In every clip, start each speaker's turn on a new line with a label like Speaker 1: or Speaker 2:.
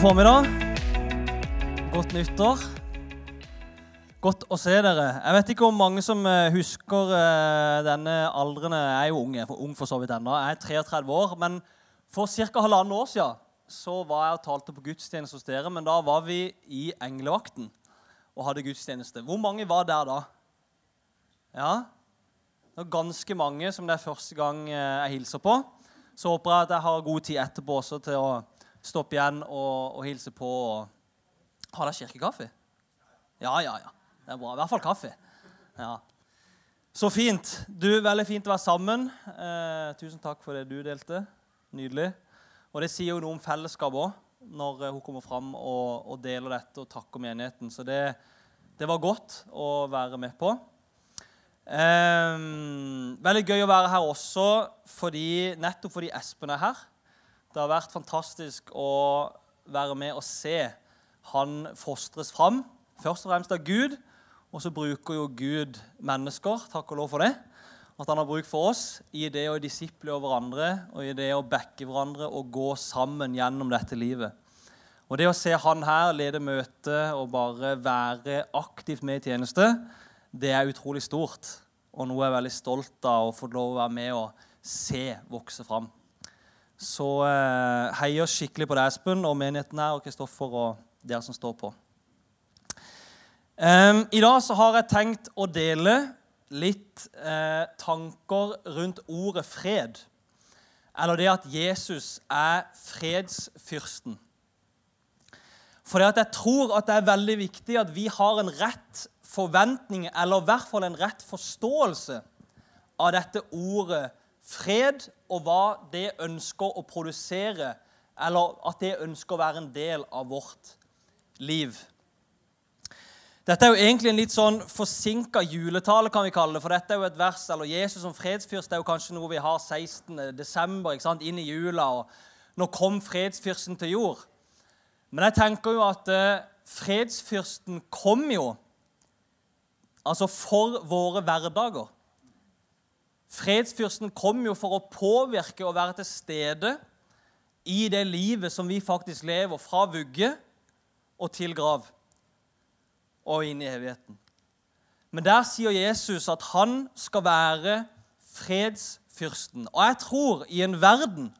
Speaker 1: Formiddag. Godt nyttår. Godt å se dere. Jeg vet ikke om mange som eh, husker eh, denne alderen. Jeg er jo ung, jeg er ung for så vidt ennå. Jeg er 33 år. Men for ca. halvannet år siden så var jeg og talte på gudstjeneste hos dere. Men da var vi i Englevakten og hadde gudstjeneste. Hvor mange var der da? Ja? Det var ganske mange som det er første gang eh, jeg hilser på. Så håper jeg at jeg har god tid etterpå også til å stoppe igjen og, og hilse på. Har dere kirkekaffe? Ja, ja, ja. Det er bra. I hvert fall kaffe. Ja. Så fint. Du, Veldig fint å være sammen. Eh, tusen takk for det du delte. Nydelig. Og det sier jo noe om fellesskap òg, når hun kommer fram og, og, deler dette og takker menigheten. Så det, det var godt å være med på. Eh, veldig gøy å være her også fordi, nettopp fordi Espen er her. Det har vært fantastisk å være med og se han fostres fram. Først og fremst av Gud, og så bruker jo Gud mennesker. Takk og lov for det. At han har bruk for oss i det å disiple hverandre og i det å backe hverandre og gå sammen gjennom dette livet. Og Det å se han her lede møte og bare være aktivt med i tjeneste, det er utrolig stort. Og noe jeg er veldig stolt av å få lov å være med og se vokse fram. Så eh, heier skikkelig på deg, Espen, og menigheten her, og Kristoffer og dere som står på. Um, I dag så har jeg tenkt å dele litt eh, tanker rundt ordet fred. Eller det at Jesus er fredsfyrsten. For jeg tror at det er veldig viktig at vi har en rett forventning, eller i hvert fall en rett forståelse av dette ordet fred og hva det ønsker å produsere, eller at det ønsker å være en del av vårt liv. Dette er jo egentlig en litt sånn forsinka juletale, kan vi kalle det. For dette er jo et vers, eller Jesus som fredsfyrst er jo kanskje noe vi har 16. desember, ikke sant, inn i jula. og Nå kom fredsfyrsten til jord. Men jeg tenker jo at eh, fredsfyrsten kom jo altså for våre hverdager. Fredsfyrsten kom jo for å påvirke og være til stede i det livet som vi faktisk lever, fra vugge og til grav og inn i evigheten. Men der sier Jesus at han skal være fredsfyrsten. Og jeg tror i en verden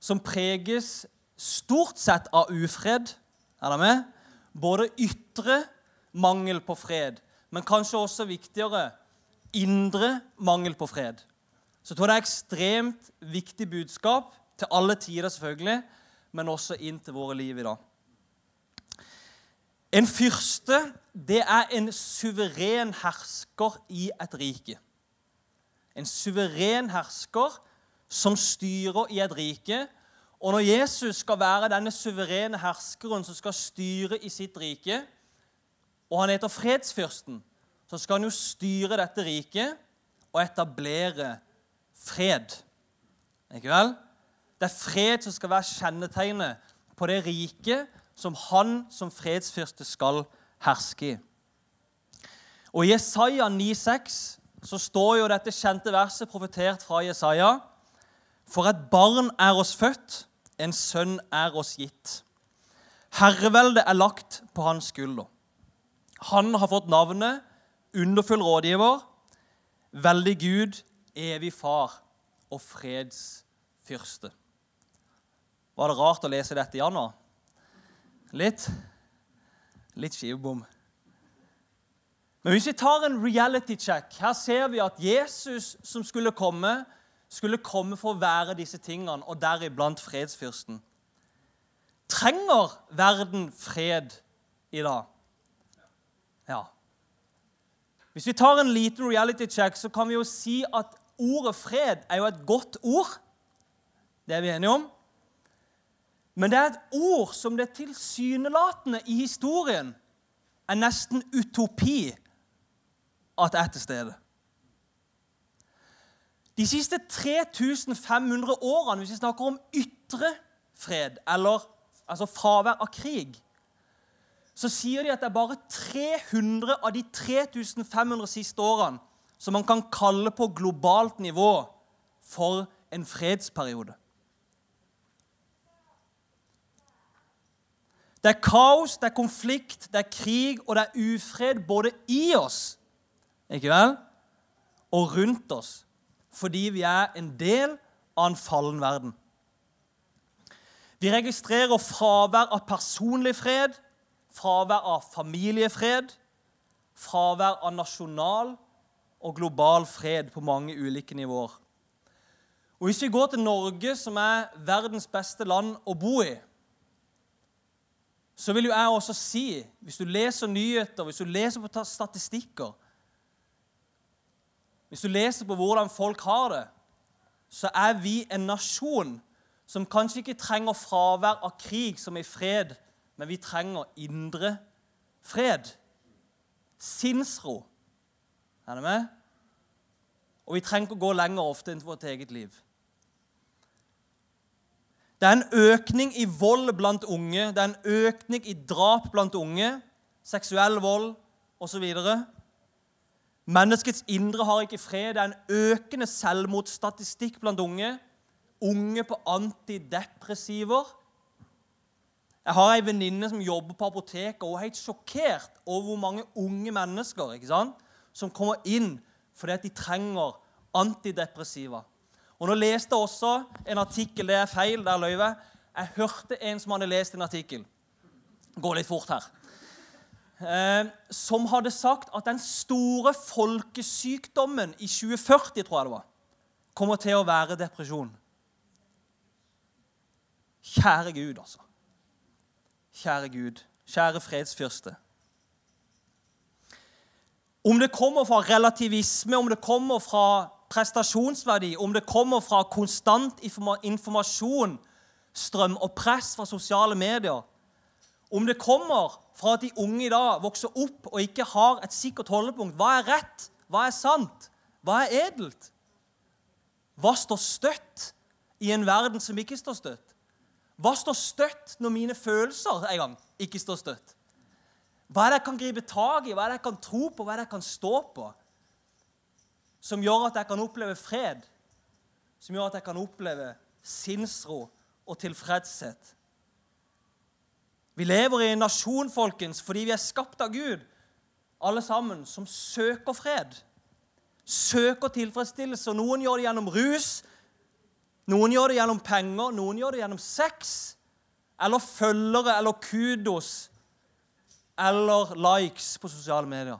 Speaker 1: som preges stort sett av ufred Er dere med? Både ytre mangel på fred, men kanskje også viktigere indre mangel på fred. Så jeg tror det er ekstremt viktig budskap til alle tider, selvfølgelig, men også inn til våre liv i dag. En fyrste det er en suveren hersker i et rike. En suveren hersker som styrer i et rike. Og når Jesus skal være denne suverene herskeren som skal styre i sitt rike, og han heter fredsfyrsten, så skal han jo styre dette riket og etablere fred. Ikke vel? Det er fred som skal være kjennetegnet på det riket som han som fredsfyrste skal herske i. Og I Jesaja 9,6 så står jo dette kjente verset profetert fra Jesaja. For et barn er oss født, en sønn er oss gitt. Herreveldet er lagt på hans skulder. Han har fått navnet underfull rådgiver, veldig Gud, evig far og fredsfyrste. Var det rart å lese dette i januar? Litt? Litt skivebom. Men hvis vi tar en reality check Her ser vi at Jesus som skulle komme, skulle komme for å være disse tingene, og deriblant fredsfyrsten. Trenger verden fred i dag? Ja. Hvis vi tar en liten reality check, så kan vi jo si at ordet fred er jo et godt ord. Det er vi enige om. Men det er et ord som det tilsynelatende i historien er nesten utopi at er til stede. De siste 3500 årene, hvis vi snakker om ytre fred, eller altså fravær av krig, så sier de at det er bare 300 av de 3500 siste årene som man kan kalle på globalt nivå for en fredsperiode. Det er kaos, det er konflikt, det er krig og det er ufred både i oss ikke vel? og rundt oss, fordi vi er en del av en fallen verden. Vi registrerer fravær av personlig fred, fravær av familiefred, fravær av nasjonal og global fred på mange ulike nivåer. Og Hvis vi går til Norge, som er verdens beste land å bo i, så vil jo jeg også si, hvis du leser nyheter, hvis du leser på statistikker Hvis du leser på hvordan folk har det, så er vi en nasjon som kanskje ikke trenger fravær av krig som i fred, men vi trenger indre fred. Sinnsro. Er du med? Og vi trenger ikke å gå lenger ofte enn vårt eget liv. Det er en økning i vold blant unge, det er en økning i drap blant unge, seksuell vold osv. Menneskets indre har ikke fred. Det er en økende selvmordsstatistikk blant unge. Unge på antidepressiver. Jeg har ei venninne som jobber på apoteket, og hun er helt sjokkert over hvor mange unge mennesker ikke sant, som kommer inn fordi at de trenger antidepressiva. Og Nå leste jeg også en artikkel Det er feil, der løy jeg. Jeg hørte en som hadde lest en artikkel. Går litt fort her. Eh, som hadde sagt at den store folkesykdommen i 2040, tror jeg det var, kommer til å være depresjon. Kjære Gud, altså. Kjære Gud, kjære fredsfyrste. Om det kommer fra relativisme, om det kommer fra prestasjonsverdi, om det kommer fra konstant informasjon, strøm og press fra sosiale medier, om det kommer fra at de unge i dag vokser opp og ikke har et sikkert holdepunkt Hva er rett? Hva er sant? Hva er edelt? Hva står støtt i en verden som ikke står støtt? Hva står støtt når mine følelser en gang ikke står støtt? Hva er det jeg kan gripe tak i, hva er det jeg kan tro på, hva er det jeg kan stå på? Som gjør at jeg kan oppleve fred, som gjør at jeg kan oppleve sinnsro og tilfredshet. Vi lever i en nasjon folkens, fordi vi er skapt av Gud, alle sammen, som søker fred. Søker tilfredsstillelse. Noen gjør det gjennom rus, noen gjør det gjennom penger, noen gjør det gjennom sex eller følgere eller kudos eller likes på sosiale medier.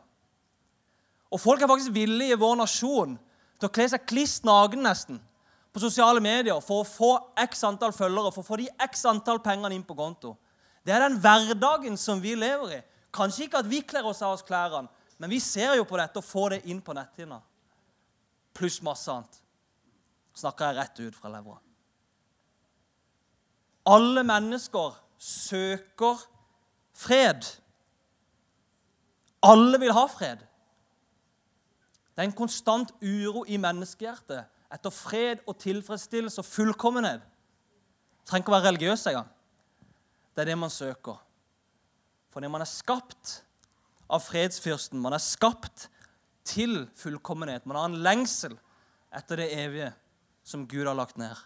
Speaker 1: Og folk er faktisk villige i vår nasjon til å kle seg kliss naken nesten på sosiale medier for å få x antall følgere, for å få de x antall pengene inn på konto. Det er den hverdagen som vi lever i. Kanskje ikke at vi kler oss av oss klærne, men vi ser jo på dette og får det inn på netthinna. Pluss masse annet snakker jeg rett ut fra levra. Alle mennesker søker fred. Alle vil ha fred. Det er en konstant uro i menneskehjertet etter fred og tilfredsstillelse og fullkommenhet. Det trenger ikke å være religiøs engang. Det er det man søker. Fordi man er skapt av fredsfyrsten. Man er skapt til fullkommenhet. Man har en lengsel etter det evige som Gud har lagt ned.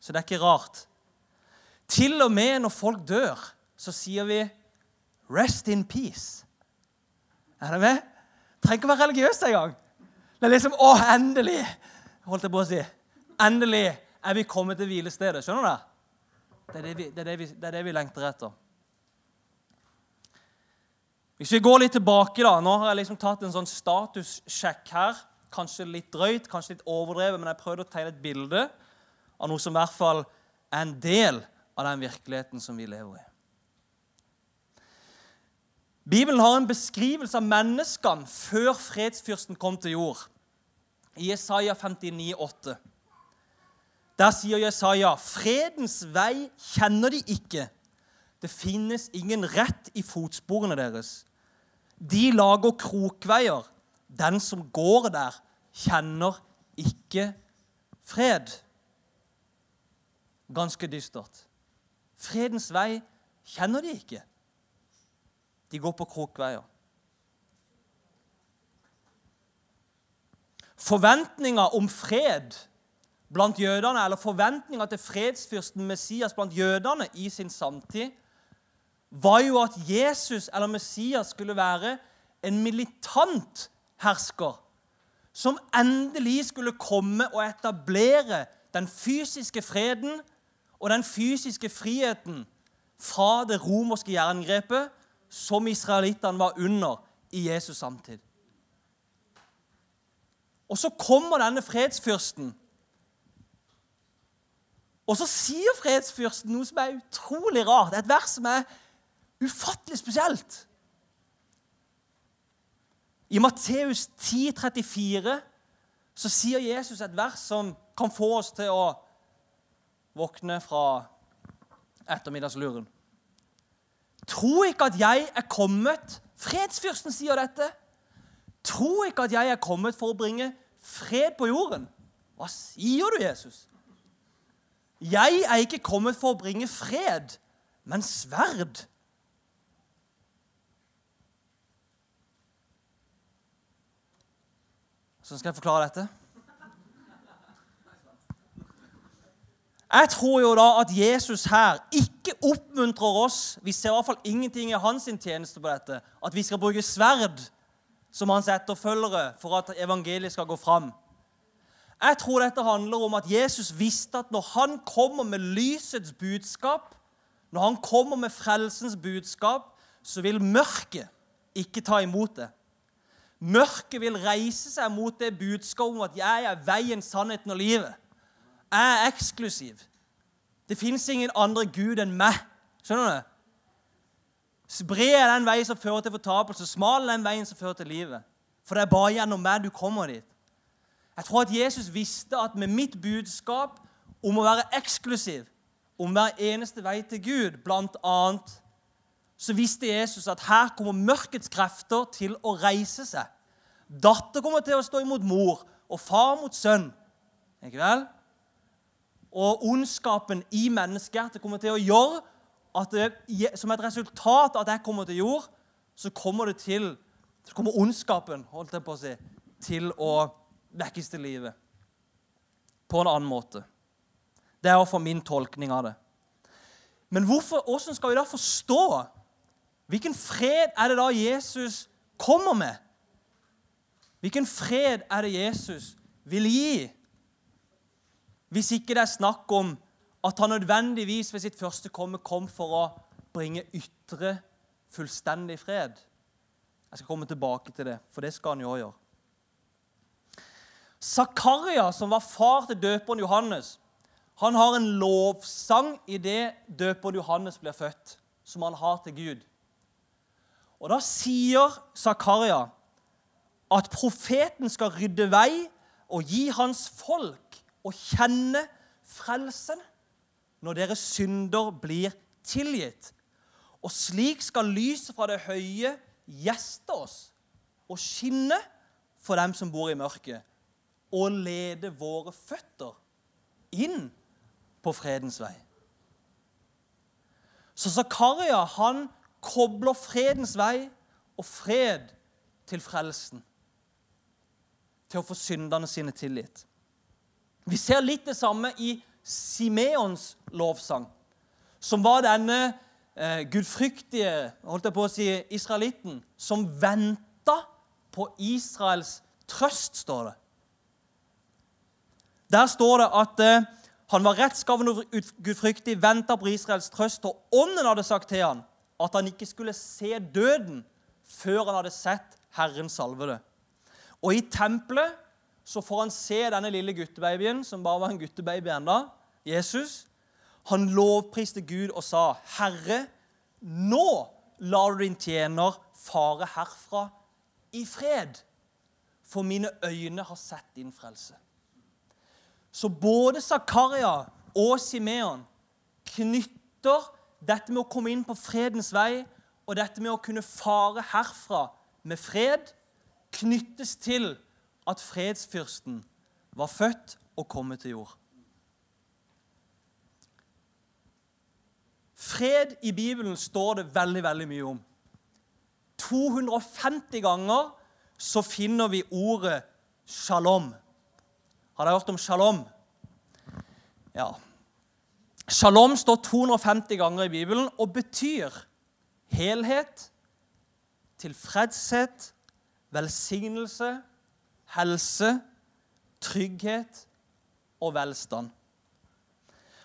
Speaker 1: Så det er ikke rart. Til og med når folk dør, så sier vi 'rest in peace'. Er det med? Trenger ikke å være religiøs engang. Det er liksom 'Å, endelig!' holdt jeg på å si. Endelig er vi kommet til hvilestedet. Skjønner du det? Det er det, vi, det, er det, vi, det er det vi lengter etter. Hvis vi går litt tilbake da, Nå har jeg liksom tatt en sånn statussjekk her. Kanskje litt drøyt, kanskje litt overdrevet, men jeg prøvde å tegne et bilde av noe som i hvert fall er en del av den virkeligheten som vi lever i. Bibelen har en beskrivelse av menneskene før fredsfyrsten kom til jord. I Jesaja 59, 59,8. Der sier Jesaja.: Fredens vei kjenner de ikke. Det finnes ingen rett i fotsporene deres. De lager krokveier. Den som går der, kjenner ikke fred. Ganske dystert. Fredens vei kjenner de ikke. De går på krokveier. Forventninga om fred blant jødene, eller forventninga til fredsfyrsten Messias blant jødene i sin samtid, var jo at Jesus, eller Messias, skulle være en militant hersker som endelig skulle komme og etablere den fysiske freden og den fysiske friheten fra det romerske jerngrepet som israelittene var under i Jesus samtid. Og så kommer denne fredsfyrsten. Og så sier fredsfyrsten noe som er utrolig rart. Et vers som er ufattelig spesielt. I Matteus 10, 34, så sier Jesus et vers som kan få oss til å våkne fra ettermiddagsluren. Tro ikke at jeg er kommet Fredsfyrsten sier dette. Tro ikke at jeg er kommet for å bringe fred på jorden. Hva sier du, Jesus? Jeg er ikke kommet for å bringe fred, men sverd. Så skal jeg forklare dette. Jeg tror jo da at Jesus her ikke oppmuntrer oss Vi ser i hvert fall ingenting i hans tjeneste på dette. At vi skal bruke sverd som hans etterfølgere for at evangeliet skal gå fram. Jeg tror dette handler om at Jesus visste at når han kommer med lysets budskap, når han kommer med frelsens budskap, så vil mørket ikke ta imot det. Mørket vil reise seg mot det budskapet om at 'jeg er veien, sannheten og livet'. Jeg er eksklusiv. Det fins ingen andre Gud enn meg. Skjønner du? Bred er den veien som fører til fortapelse. Smal er den veien som fører til livet. For det er bare gjennom meg du kommer dit. Jeg tror at Jesus visste at med mitt budskap om å være eksklusiv, om hver eneste vei til Gud, blant annet, så visste Jesus at her kommer mørkets krefter til å reise seg. Datter kommer til å stå imot mor, og far mot sønn. Ikke vel? Og ondskapen i menneskehjertet kommer til å gjøre at det, som et resultat av at jeg kommer til jord, så kommer det til så kommer ondskapen holdt jeg på å si, til å vekkes til livet. på en annen måte. Det er iallfall min tolkning av det. Men hvordan skal vi da forstå Hvilken fred er det da Jesus kommer med? Hvilken fred er det Jesus vil gi? Hvis ikke det er snakk om at han nødvendigvis ved sitt første komme kom for å bringe ytre, fullstendig fred. Jeg skal komme tilbake til det, for det skal han jo gjøre. Zakaria, som var far til døperen Johannes, han har en lovsang i det døperen Johannes blir født, som han har til Gud. Og Da sier Zakaria at profeten skal rydde vei og gi hans folk å kjenne frelsen når deres synder blir tilgitt. Og slik skal lyset fra det høye gjeste oss og skinne for dem som bor i mørket, og lede våre føtter inn på fredens vei. Så Zakaria han kobler fredens vei og fred til frelsen. Til å få syndene sine tilgitt. Vi ser litt det samme i Simeons lovsang, som var denne eh, gudfryktige holdt jeg på å si, israelitten som venta på Israels trøst, står det. Der står det at eh, han var rettskaffen og gudfryktig, venta på Israels trøst, og ånden hadde sagt til han at han ikke skulle se døden før han hadde sett Herren salvede. Og i tempelet så får han se denne lille guttebabyen, som bare var en guttebaby enda, Jesus. Han lovpriste Gud og sa, 'Herre, nå lar du din tjener fare herfra i fred, for mine øyne har sett din frelse.' Så både Zakaria og Simeon knytter dette med å komme inn på fredens vei og dette med å kunne fare herfra med fred, knyttes til at fredsfyrsten var født og kommet til jord. Fred i Bibelen står det veldig, veldig mye om. 250 ganger så finner vi ordet shalom. Har dere hørt om shalom? Ja. Shalom står 250 ganger i Bibelen og betyr helhet, tilfredshet, velsignelse, helse, trygghet og velstand.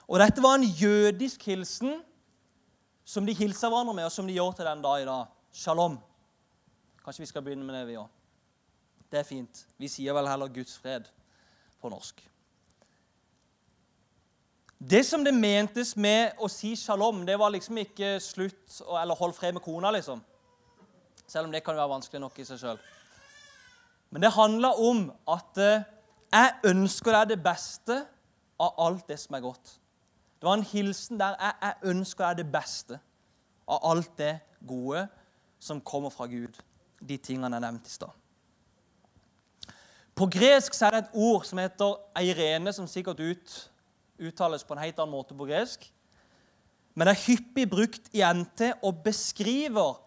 Speaker 1: Og Dette var en jødisk hilsen som de hilser hverandre med, og som de gjør til den dag i dag. Shalom. Kanskje vi skal begynne med det, vi òg. Det er fint. Vi sier vel heller Guds fred på norsk. Det som det mentes med å si shalom, det var liksom ikke slutt eller hold fred med kona, liksom. Selv om det kan være vanskelig nok i seg sjøl. Men det handla om at eh, jeg ønsker deg det beste av alt det som er godt. Det var en hilsen der jeg, jeg ønsker deg det beste av alt det gode som kommer fra Gud. De tingene jeg nevnte i stad. På gresk er det et ord som heter eirene, som sikkert ut, uttales på en helt annen måte på gresk. Men er hyppig brukt i NT og beskriver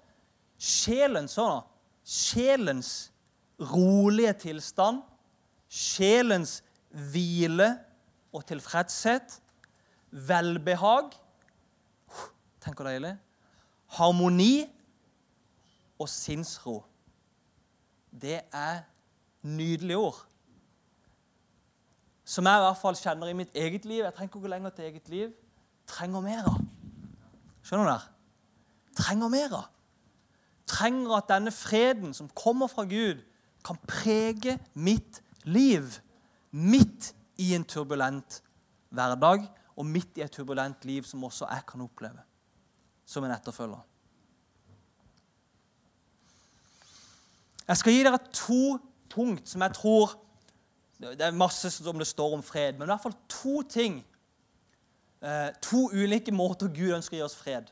Speaker 1: sjelens, sånn, sjelens rolige tilstand, sjelens hvile og tilfredshet, velbehag Tenk hvor deilig. Harmoni og sinnsro. Det er nydelige ord. Som jeg i hvert fall kjenner i mitt eget liv. Jeg trenger ikke gå lenger til eget liv. Trenger mer av. Skjønner du det? Trenger mer av. Trenger at denne freden som kommer fra Gud, kan prege mitt liv. Midt i en turbulent hverdag og midt i et turbulent liv som også jeg kan oppleve som en etterfølger. Jeg skal gi dere to punkt som jeg tror Det er masse som det står om fred, men i hvert fall to ting. Eh, to ulike måter Gud ønsker å gi oss fred.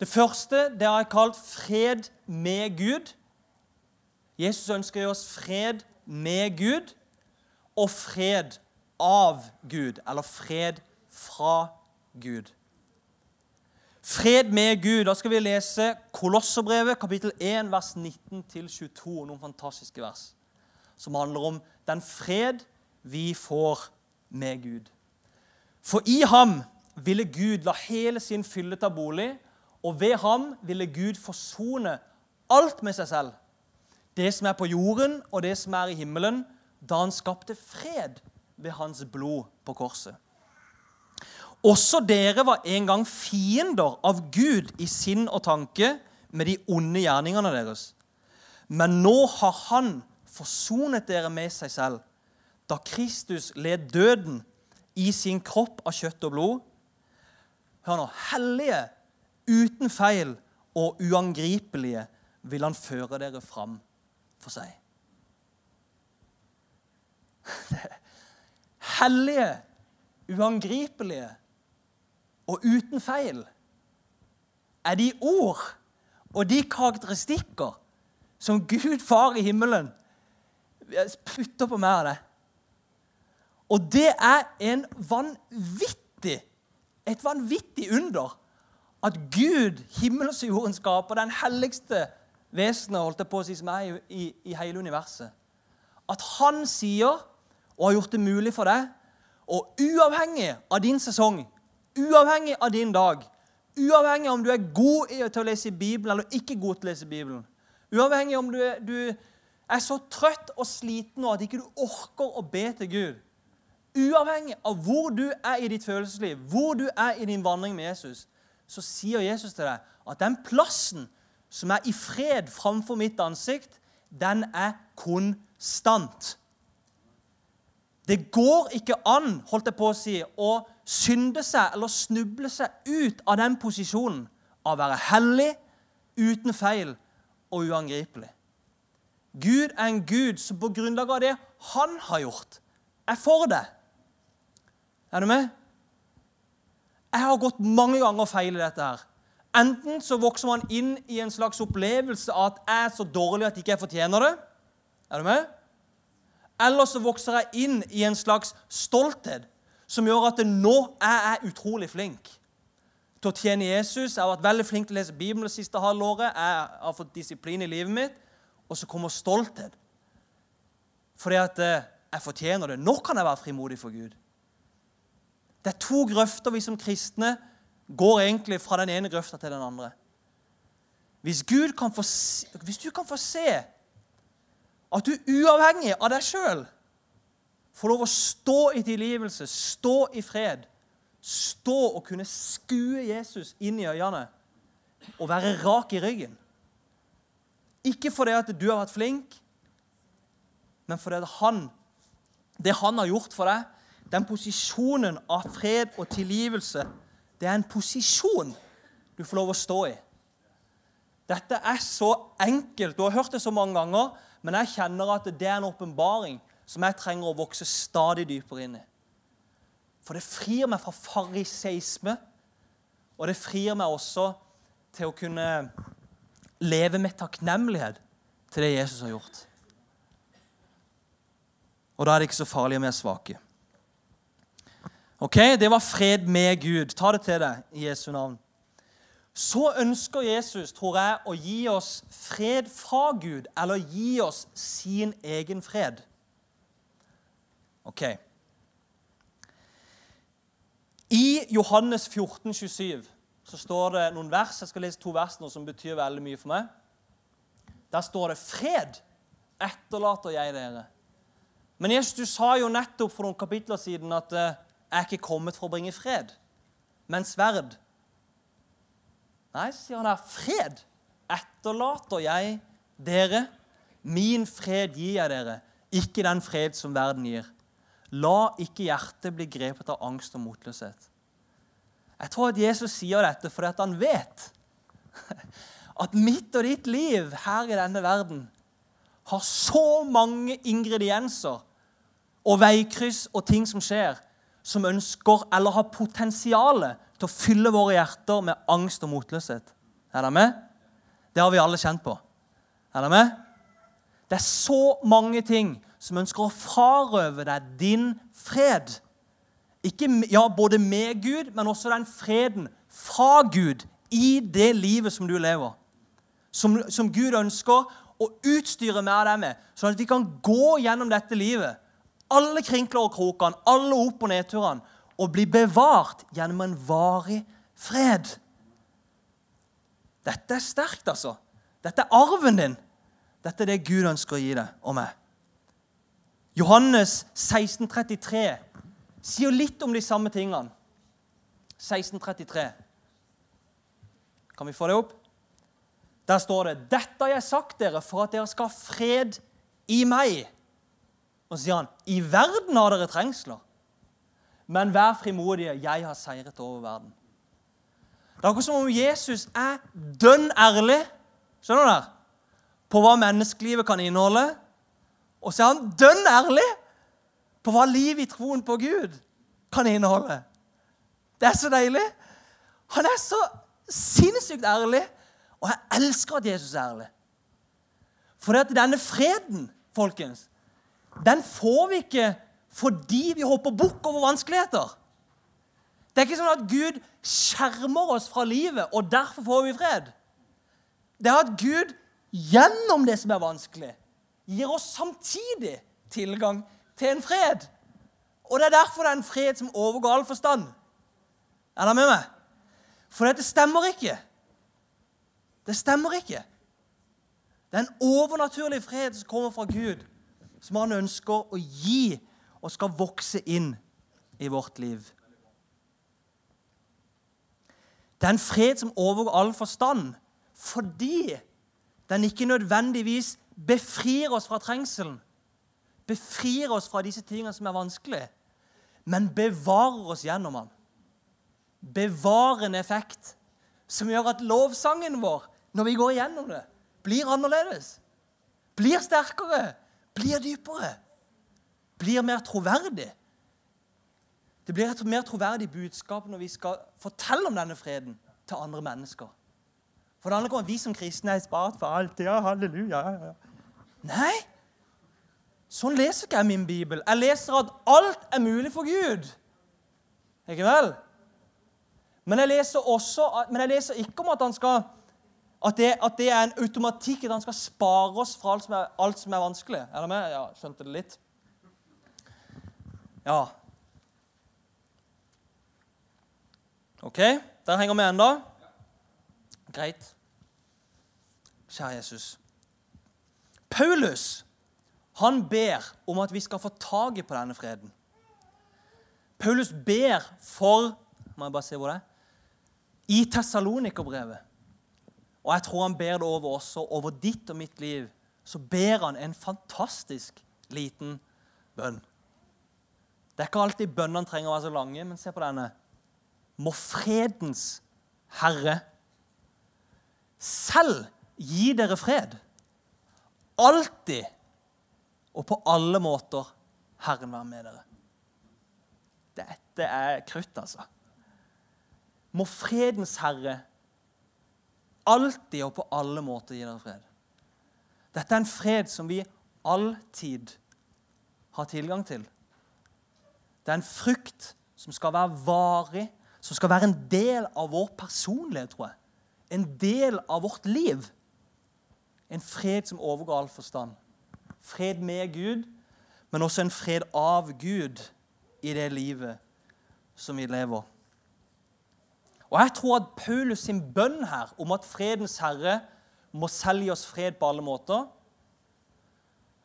Speaker 1: Det første det har jeg kalt fred med Gud. Jesus ønsker å gi oss fred med Gud og fred av Gud, eller fred fra Gud. Fred med Gud. Da skal vi lese Kolosserbrevet, kapittel 1, vers 19-22. Noen fantastiske vers som handler om den fred vi får med Gud. For i ham ville Gud la hele sin fylle ta bolig, og ved ham ville Gud forsone alt med seg selv. Det som er på jorden, og det som er i himmelen, da han skapte fred ved hans blod på korset. Også dere var en gang fiender av Gud i sinn og tanke med de onde gjerningene deres. Men nå har Han forsonet dere med seg selv, da Kristus led døden i sin kropp av kjøtt og blod. Hør nå. Hellige, uten feil og uangripelige vil Han føre dere fram for seg. Hellige, uangripelige og uten feil er de ord og de karakteristikker som Gud, Far i himmelen, putter på mer av det. Og det er en vanvittig, et vanvittig under at Gud, himmels og jorden skaper, den helligste vesenet holdt jeg på å si, som er i, i, hele universet, at han sier, og har gjort det mulig for deg, og uavhengig av din sesong, Uavhengig av din dag. Uavhengig av om du er god til å lese Bibelen eller ikke god til å lese Bibelen. Uavhengig av om du du er så trøtt og sliten nå at ikke du orker å be til Gud. Uavhengig av hvor du er i ditt følelsesliv, hvor du er i din vandring med Jesus, så sier Jesus til deg at den plassen som er i fred framfor mitt ansikt, den er konstant. Det går ikke an holdt jeg på å si, å synde seg eller snuble seg ut av den posisjonen av å være hellig, uten feil og uangripelig. Gud er en Gud som på grunnlag av det han har gjort, er for det. Er du med? Jeg har gått mange ganger og i dette her. Enten så vokser man inn i en slags opplevelse av at jeg er så dårlig at ikke jeg fortjener det. Er du med? Eller så vokser jeg inn i en slags stolthet som gjør at nå er jeg utrolig flink til å tjene Jesus. Jeg har vært veldig flink til å lese Bibelen det siste halvåret. Jeg har fått disiplin i livet mitt. Og så kommer stolthet. Fordi at eh, jeg fortjener det. Nå kan jeg være frimodig for Gud. Det er to grøfter vi som kristne går egentlig fra den ene grøfta til den andre. Hvis, kan få, hvis du kan få se at du uavhengig av deg sjøl får lov å stå i tilgivelse, stå i fred, stå og kunne skue Jesus inn i øynene og være rak i ryggen Ikke fordi at du har vært flink, men fordi at han, det han har gjort for deg, den posisjonen av fred og tilgivelse, det er en posisjon du får lov å stå i. Dette er så enkelt. Du har hørt det så mange ganger, men jeg kjenner at det er en åpenbaring som jeg trenger å vokse stadig dypere inn i. For det frir meg fra fariseisme, og det frir meg også til å kunne leve med takknemlighet til det Jesus har gjort. Og da er det ikke så farlig om vi er svake. Ok, Det var fred med Gud. Ta det til deg i Jesu navn så ønsker Jesus, tror jeg, å gi oss fred fra Gud, eller gi oss sin egen fred. Ok. I Johannes 14, 27 så står det noen vers. Jeg skal lese to vers nå som betyr veldig mye for meg. Der står det 'Fred etterlater jeg dere'. Men Jesus, du sa jo nettopp for noen kapitler siden at eh, 'jeg er ikke kommet for å bringe fred', men sverd. Nei, sier han der. fred etterlater jeg dere. Min fred gir jeg dere, ikke den fred som verden gir. La ikke hjertet bli grepet av angst og motløshet. Jeg tror at Jesus sier dette fordi at han vet at mitt og ditt liv her i denne verden har så mange ingredienser og veikryss og ting som skjer, som ønsker eller har potensial til å fylle våre hjerter med angst og motløshet. Er dere med? Det har vi alle kjent på. Er dere med? Det er så mange ting som ønsker å frarøve deg din fred. Ikke, ja, Både med Gud, men også den freden fra Gud i det livet som du lever. Som, som Gud ønsker å utstyre mer av deg med, sånn at vi kan gå gjennom dette livet. Alle krinkler og krokene, alle opp- og nedturene og bli bevart gjennom en varig fred. Dette er sterkt, altså. Dette er arven din. Dette er det Gud ønsker å gi deg og meg. Johannes 1633 sier litt om de samme tingene. 1633. Kan vi få det opp? Der står det 'Dette har jeg sagt dere for at dere skal ha fred i meg'. Og så sier han 'I verden har dere trengsler'. Men vær frimodige. Jeg har seiret over verden. Det er akkurat som om Jesus er dønn ærlig skjønner du der, på hva menneskelivet kan inneholde. Og så er han dønn ærlig på hva livet i troen på Gud kan inneholde. Det er så deilig. Han er så sinnssykt ærlig, og jeg elsker at Jesus er ærlig. For det at denne freden, folkens, den får vi ikke fordi vi hopper bukk over vanskeligheter. Det er ikke sånn at Gud skjermer oss fra livet, og derfor får vi fred. Det er at Gud gjennom det som er vanskelig, gir oss samtidig tilgang til en fred. Og det er derfor det er en fred som overgår all forstand. Er dere med meg? For dette stemmer ikke. Det stemmer ikke. Det er en overnaturlig fred som kommer fra Gud, som han ønsker å gi og skal vokse inn i vårt liv. Det er en fred som overgår all forstand, fordi den ikke nødvendigvis befrir oss fra trengselen, befrir oss fra disse tingene som er vanskelig, men bevarer oss gjennom den. Bevarende effekt som gjør at lovsangen vår, når vi går igjennom det, blir annerledes. Blir sterkere, blir dypere blir mer troverdig. Det blir et mer troverdig budskap når vi skal fortelle om denne freden til andre mennesker. For det handler ikke om at vi som kristne er spart for alt. Ja, halleluja. Ja, ja. Nei, sånn leser ikke jeg min bibel. Jeg leser at alt er mulig for Gud. Ikke vel? Men jeg leser, også, men jeg leser ikke om at, skal, at, det, at, det, er en automatikk at han skal spare oss fra alt som er, alt som er vanskelig. Er dere med? Ja, skjønte det litt? Ja. OK, der henger vi ennå. Greit. kjære Jesus. Paulus han ber om at vi skal få taket på denne freden. Paulus ber for må jeg bare se hvor det er, i Tessalonikerbrevet. Og jeg tror han ber det over også, over ditt og mitt liv. Så ber han en fantastisk liten bønn. Det er ikke alltid bønnene trenger å være så lange, men se på denne. Må fredens Herre selv gi dere fred. Alltid og på alle måter Herren være med dere. Dette er krutt, altså. Må fredens Herre alltid og på alle måter gi dere fred. Dette er en fred som vi alltid har tilgang til. Det er en frukt som skal være varig, som skal være en del av vår personlighet, tror jeg. En del av vårt liv. En fred som overgår all forstand. Fred med Gud, men også en fred av Gud i det livet som vi lever. Og Jeg tror at Paulus sin bønn her om at fredens herre må selge oss fred på alle måter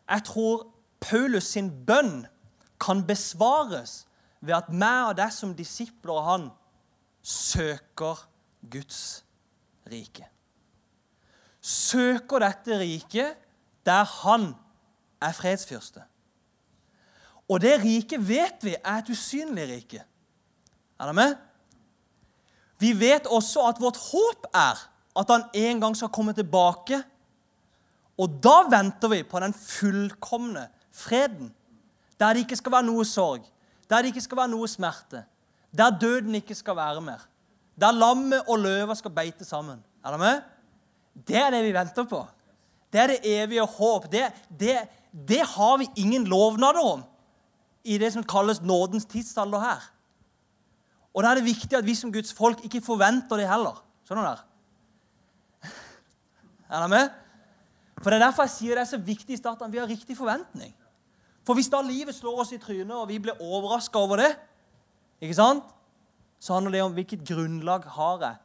Speaker 1: Jeg tror Paulus sin bønn kan besvares ved at meg og deg som disipler av han søker Guds rike. Søker dette riket der han er fredsfyrste. Og det riket vet vi er et usynlig rike. Er det med? Vi vet også at vårt håp er at han en gang skal komme tilbake. Og da venter vi på den fullkomne freden. Der det ikke skal være noe sorg, der det ikke skal være noe smerte. Der døden ikke skal være mer. Der lammet og løva skal beite sammen. Er det med? Det er det vi venter på. Det er det evige håp. Det, det, det har vi ingen lovnader om i det som kalles nådens tidsalder her. Og da er det viktig at vi som Guds folk ikke forventer det heller. Skjønner dere? Er dere med? For Det er derfor jeg sier det er så viktig i starten vi har riktig forventning. For hvis da livet slår oss i trynet, og vi blir overraska over det, ikke sant? så handler det om hvilket grunnlag har jeg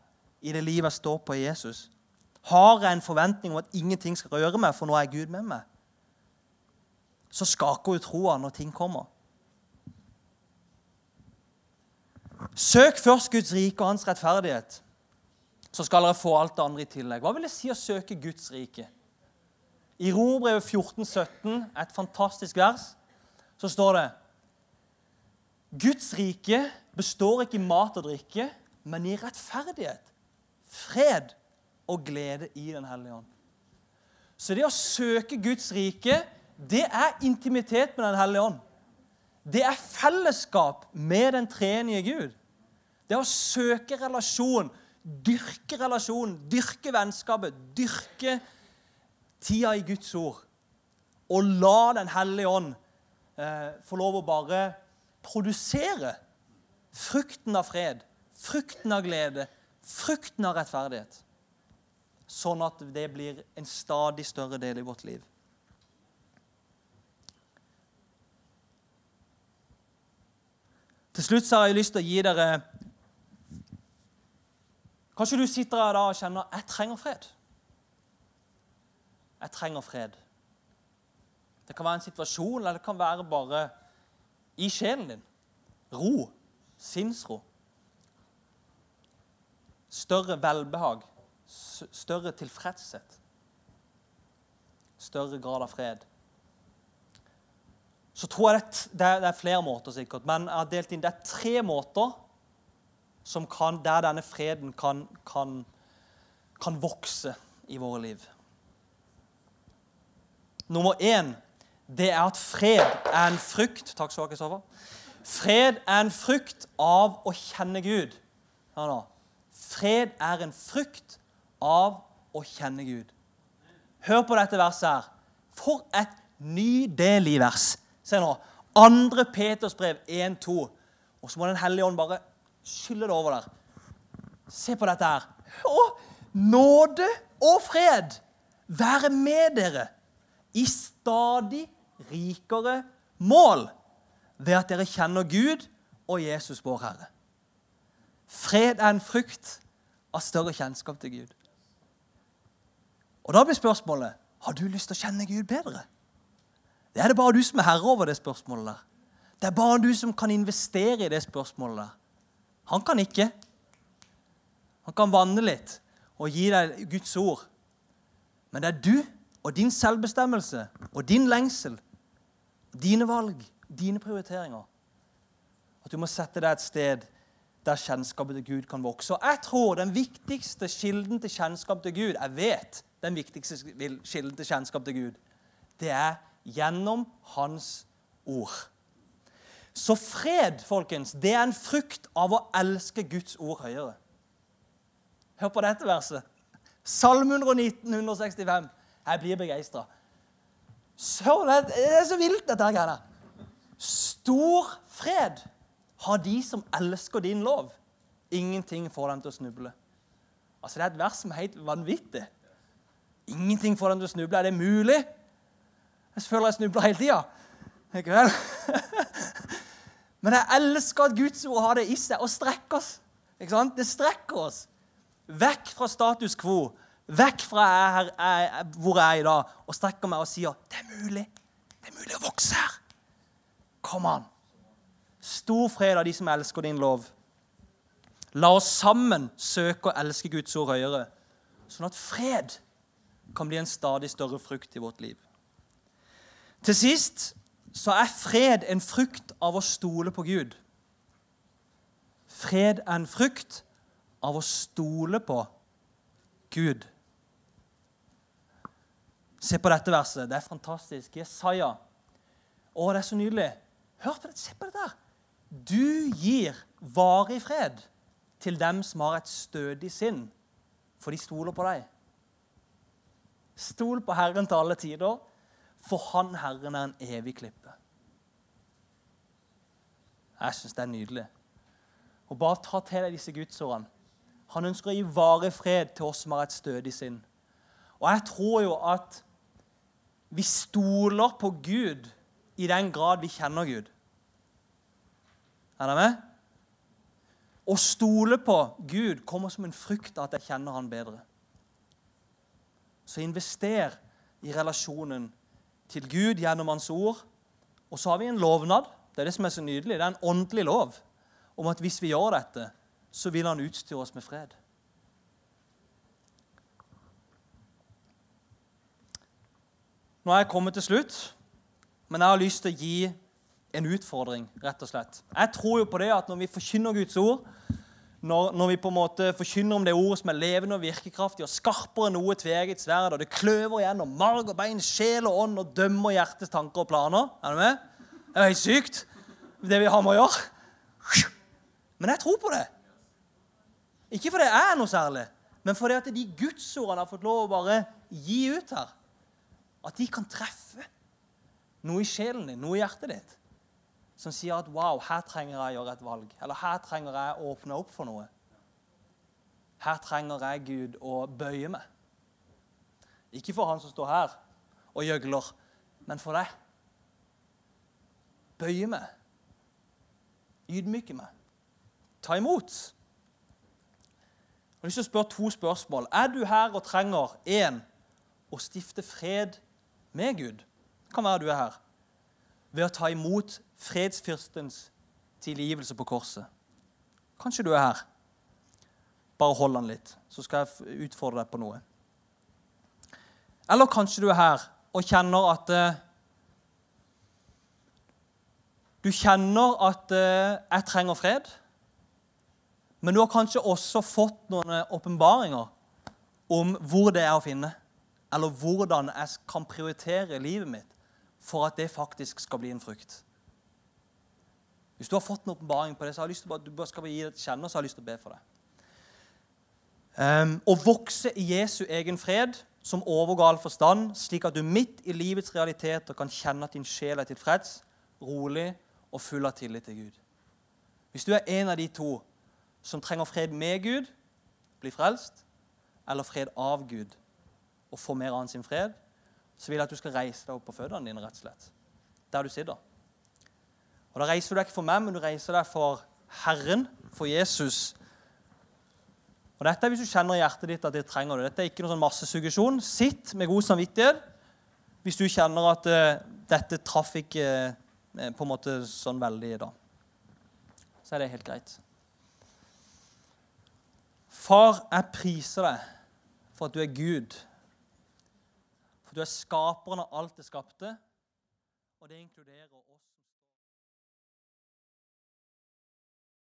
Speaker 1: i det livet jeg står på i Jesus. Har jeg en forventning om at ingenting skal røre meg, for nå er Gud med meg? Så skaker hun troa når ting kommer. Søk først Guds rike og hans rettferdighet, så skal dere få alt det andre i tillegg. Hva vil det si å søke Guds rike? I Romerbrevet 14, 17, et fantastisk vers, så står det Guds rike består ikke i mat og drikke, men i rettferdighet, fred og glede i Den hellige ånd. Så det å søke Guds rike, det er intimitet med Den hellige ånd. Det er fellesskap med den treenige Gud. Det er å søke relasjon, dyrke relasjon, dyrke vennskapet, dyrke tida i Guds ord. Og la Den hellige ånd eh, få lov å bare produsere frukten av fred, frukten av glede, frukten av rettferdighet. Sånn at det blir en stadig større del i vårt liv. Til slutt så har jeg lyst til å gi dere Kanskje du sitter her da og kjenner jeg trenger fred. Jeg trenger fred. Det kan være en situasjon, eller det kan være bare i sjelen din. Ro. Sinnsro. Større velbehag. Større tilfredshet. Større grad av fred så tror jeg det, det er flere måter, sikkert, men jeg har delt inn det er tre måter kan, der denne freden kan, kan, kan, vokse i våre liv. Nummer én det er at fred er en frukt Takk skal dere ha. Fred er en frukt av å kjenne Gud. Hør nå. Fred er en frukt av å kjenne Gud. Hør på dette verset her. For et nydelig vers. Se nå. Andre Peters brev 1-2. Og så må Den hellige ånd bare skylle det over der. Se på dette her. Å, nåde og fred være med dere i stadig rikere mål ved at dere kjenner Gud og Jesus, vår Herre. Fred er en frukt av større kjennskap til Gud. Og Da blir spørsmålet har du lyst til å kjenne Gud bedre. Det er det bare du som er herre over det spørsmålet. der. Det er bare du som kan investere i det spørsmålet. der. Han kan ikke. Han kan vanne litt og gi deg Guds ord. Men det er du og din selvbestemmelse og din lengsel, dine valg, dine prioriteringer. At du må sette deg et sted der kjennskapet til Gud kan vokse. Og jeg tror den viktigste kilden til kjennskap til Gud Jeg vet den viktigste kilden til kjennskap til Gud. Det er gjennom Hans ord. Så fred, folkens, det er en frukt av å elske Guds ord høyere. Hør på dette verset. Salme 119, 165. Jeg blir begeistra. Det er så vilt, dette her. Stor fred har de som elsker din lov. Ingenting får dem til å snuble. Altså, Det er et vers som er helt vanvittig. Ingenting får dem til å snuble. Er det mulig? Jeg føler jeg snubler hele tida. Men jeg elsker at Guds ord har det i seg og strekker oss. Ikke sant? Det strekker oss vekk fra status quo, vekk fra jeg, jeg, hvor jeg er i dag, og strekker meg og sier det er mulig. Det er mulig å vokse her. Kom an. Stor fred av de som elsker din lov. La oss sammen søke å elske Guds ord høyere, sånn at fred kan bli en stadig større frukt i vårt liv. Til sist så er fred en frukt av å stole på Gud. Fred er en frukt av å stole på Gud. Se på dette verset. Det er fantastisk. Jesaja. Å, det er så nydelig. Hør på det. Se på dette. Du gir varig fred til dem som har et stødig sinn, for de stoler på deg. Stol på Herren til alle tider, for Han Herren er en evig klippe. Jeg syns det er nydelig. Og Bare ta til deg disse gudsordene. Han ønsker å gi varig fred til oss som har et stødig sinn. Og jeg tror jo at vi stoler på Gud i den grad vi kjenner Gud. Er dere med? Å stole på Gud kommer som en frykt av at jeg kjenner Han bedre. Så invester i relasjonen til Gud gjennom Hans ord. Og så har vi en lovnad. Det er det som er så nydelig. Det er en åndelig lov om at hvis vi gjør dette, så vil Han utstyre oss med fred. Nå er jeg kommet til slutt, men jeg har lyst til å gi en utfordring, rett og slett. Jeg tror jo på det at når vi forkynner Guds ord, når, når, vi på en måte forkynner om det ordet som er levende og virkekraftig og skarpere enn noe tveget sverd, og det kløver igjennom marg og bein, sjel og ånd og dømmer hjertets tanker og planer Er du med? Det er helt sykt, det vi har med å gjøre. Men jeg tror på det. Ikke fordi jeg er noe særlig, men fordi at de gudsordene har fått lov å bare gi ut her, at de kan treffe noe i sjelen din, noe i hjertet ditt som sier at 'wow, her trenger jeg å gjøre et valg', eller 'her trenger jeg å åpne opp for noe'. Her trenger jeg Gud å bøye meg. Ikke for han som står her og gjøgler, men for deg. Bøye meg. Ydmyke meg. Ta imot. Jeg har lyst til å spørre to spørsmål. Er du her og trenger én å stifte fred med Gud? Det kan være du er her. Ved å ta imot fredsfyrstens tilgivelse på korset. Kanskje du er her. Bare hold den litt, så skal jeg utfordre deg på noe. Eller kanskje du er her og kjenner at uh, Du kjenner at uh, 'jeg trenger fred', men du har kanskje også fått noen eh, åpenbaringer om hvor det er å finne, eller hvordan jeg kan prioritere livet mitt for at det faktisk skal bli en frukt. Hvis du har fått en åpenbaring på det, så har jeg lyst til at du skal gi det til kjenne, så har jeg lyst til å be for det. Um, å vokse i Jesu egen fred, som overgår all forstand, slik at du midt i livets realiteter kan kjenne at din sjel er tilfreds, rolig og full av tillit til Gud. Hvis du er en av de to som trenger fred med Gud, bli frelst, eller fred av Gud og få mer av sin fred, så vil jeg at du skal reise deg opp på føttene dine, rett og slett. Der du sitter. Og Da reiser du deg ikke for meg, men du reiser deg for Herren, for Jesus. Og dette er hvis du kjenner i hjertet ditt at det trenger det. Dette er ikke noen sånn massesuggesjon. Sitt med god samvittighet hvis du kjenner at uh, dette traff ikke uh, på en måte sånn veldig da. Så er det helt greit. Far, jeg priser deg for at du er Gud. For du er skaperen av alt det skapte, og det inkluderer.